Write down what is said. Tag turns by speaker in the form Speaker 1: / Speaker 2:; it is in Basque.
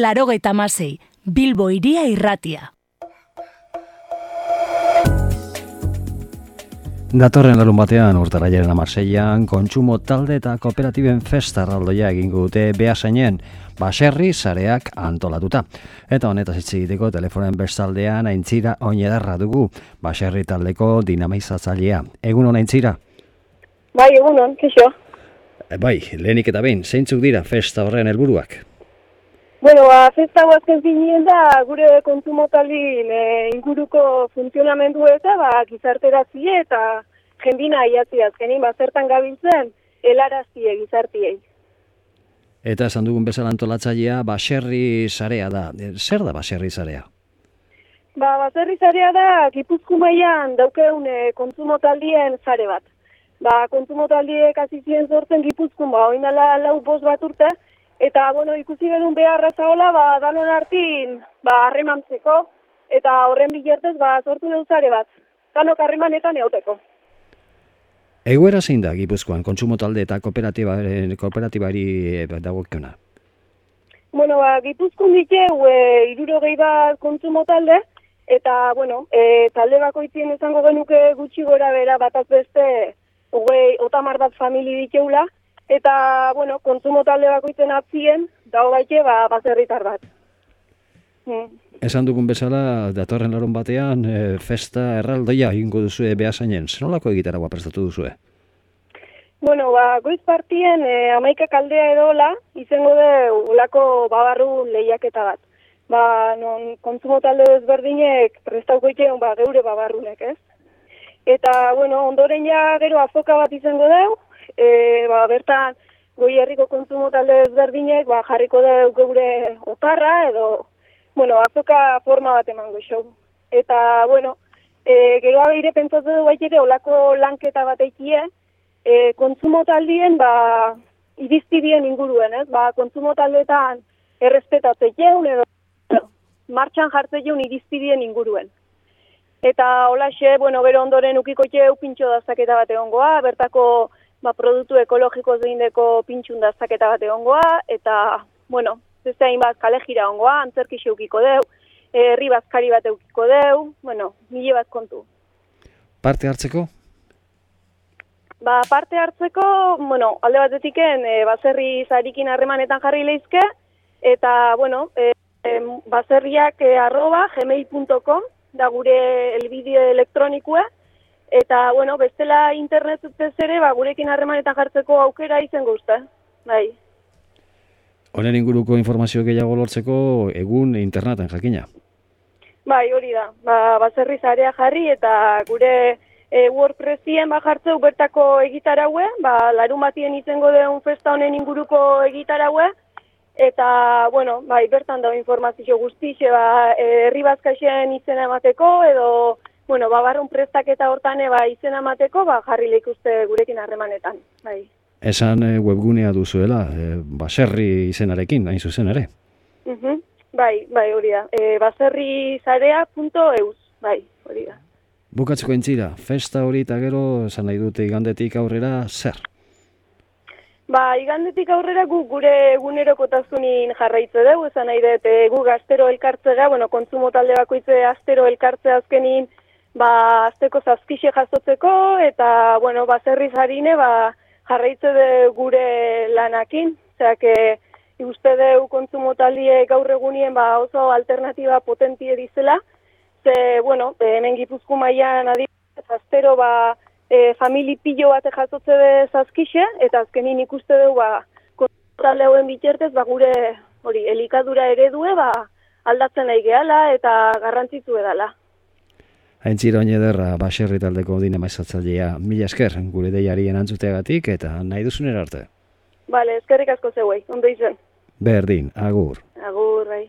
Speaker 1: larogeita masei, Bilbo iria irratia.
Speaker 2: Datorren larun batean urtara jaren amarseian, kontsumo talde eta kooperatiben festa raldoia egingo dute behasainen, baserri zareak antolatuta. Eta honetaz hitz egiteko telefonen bestaldean aintzira oinedarra dugu, baserri taldeko dinamaizatzailea. Egun hona aintzira?
Speaker 3: Bai, egunon, kixo.
Speaker 2: E, bai, lehenik eta behin, zeintzuk dira festa horren helburuak?
Speaker 3: Bueno, ba, festa guazken zinien da, gure kontsumotaldin e, inguruko funtzionamendu eta, ba, gizarterazie eta jendina aiatzi azkenin, ba, zertan gabiltzen, helarazie gizartiei.
Speaker 2: Eta esan dugun bezala antolatzailea, baserri zarea da. E, zer da baserri zarea?
Speaker 3: Ba, baserri zarea da, gipuzku mailan daukeun e, kontsumotaldien zare bat. Ba, kontsumotaldiek hasi ziren sortzen gipuzkun, ba, oinala lau bost bat urte, Eta, bueno, ikusi genuen beharra zaola, ba, danon hartin, ba, harremantzeko, eta horren bilertez, ba, sortu zare bat. Zanok harremanetan eauteko.
Speaker 2: Egoera zein da, Gipuzkoan, kontsumo talde eta kooperatibari, kooperatibari e, dagokiona?
Speaker 3: Bueno, ba, Gipuzkoan ditu, e, iruro gehi bat kontsumo talde, eta, bueno, e, talde bakoitzien izango genuke gutxi gora bera bat azbeste, hogei, otamar bat famili diteula, Eta, bueno, kontsumo talde bakoitzen atzien, dago baite, ba, bazerritar bat.
Speaker 2: Hmm. Esan dugun bezala, datorren laron batean, e, festa erraldoia egingo duzu behasainen. Zer nolako egitara prestatu duzu
Speaker 3: Bueno, ba, goiz partien e, amaika kaldea edola, izango de ulako babarru lehiaketa bat. Ba, non, kontsumo talde desberdinek prestauko itean, ba, geure babarrunek, ez? Eta, bueno, ondoren ja gero azoka bat izango dugu, e, ba, bertan goi herriko kontsumo talde ezberdinek ba, jarriko da geure otarra edo bueno, azoka forma bat emango show. Eta, bueno, e, gero abeire pentsatu du baitere olako lanketa bat eikie, e, kontsumo taldien, ba, irizpidien inguruen, ez? Ba, kontsumo taldeetan errespetatze edo martxan jartze jeun irizpidien inguruen. Eta holaxe, bueno, bero ondoren ukiko jau pintxo dazaketa bat egongoa, bertako ba, produktu ekologiko zeindeko pintxun daztaketa bat egongoa, eta, bueno, beste hain bat kale jira ongoa, antzerki xeukiko deu, herri bazkari bat eukiko deu, bueno, mile bat kontu.
Speaker 2: Parte hartzeko?
Speaker 3: Ba, parte hartzeko, bueno, alde bat etiken, e, bazerri zarikin harremanetan jarri lehizke, eta, bueno, e, e, bazerriak e, arroba gmail.com, da gure elbide elektronikue, Eta, bueno, bestela internet zutez ere, ba, gurekin harremanetan jartzeko aukera izango uste, bai.
Speaker 2: Honen inguruko informazio gehiago lortzeko egun interneten jakina?
Speaker 3: Bai, hori da. Ba, bazerri zarea jarri eta gure e, WordPressien ba jartzeu bertako egitaraue, ba, larun batien izango deun festa honen inguruko egitaraue, eta, bueno, bai, bertan dago informazio guztixe, ba, herri bazkaixen izena emateko, edo bueno, babarrun prestak eta hortan eba izena mateko, ba, jarri lehik uste gurekin harremanetan. Bai.
Speaker 2: Esan e, webgunea duzuela, e, baserri izenarekin, hain zuzen ere?
Speaker 3: Uh Bai, bai, hori da. E, baserrizarea.eus, bai, hori da.
Speaker 2: Bukatzeko entzira, festa hori eta gero, esan nahi dute igandetik aurrera, zer?
Speaker 3: Ba, igandetik aurrera gu gure egunerokotazunin jarraitze dugu, esan nahi dut, gu gaztero elkartzea, bueno, kontsumo talde bakoitze astero elkartzea azkenin, ba, azteko zazkixe jasotzeko, eta, bueno, ba, zerriz harine, ba, jarraitze de gure lanakin, zeak, uste deu kontsumo talie gaur egunien, ba, oso alternatiba potentie dizela, ze, bueno, hemen gipuzku maian adibidez, aztero, ba, e, famili pillo bate jasotze de zazkixe, eta azkenin ikuste dugu, ba, kontsumo hauen bitxertez, ba, gure, hori, elikadura eredue, ba, aldatzen nahi gehala, eta garrantzitzu edala.
Speaker 2: Aintzira oin ederra baserri taldeko dine. Mila esker, gure deiari enantzuteagatik eta nahi duzunera arte.
Speaker 3: Bale, eskerrik asko zeuei, ondo izan.
Speaker 2: Berdin, agur.
Speaker 3: Agur, bai.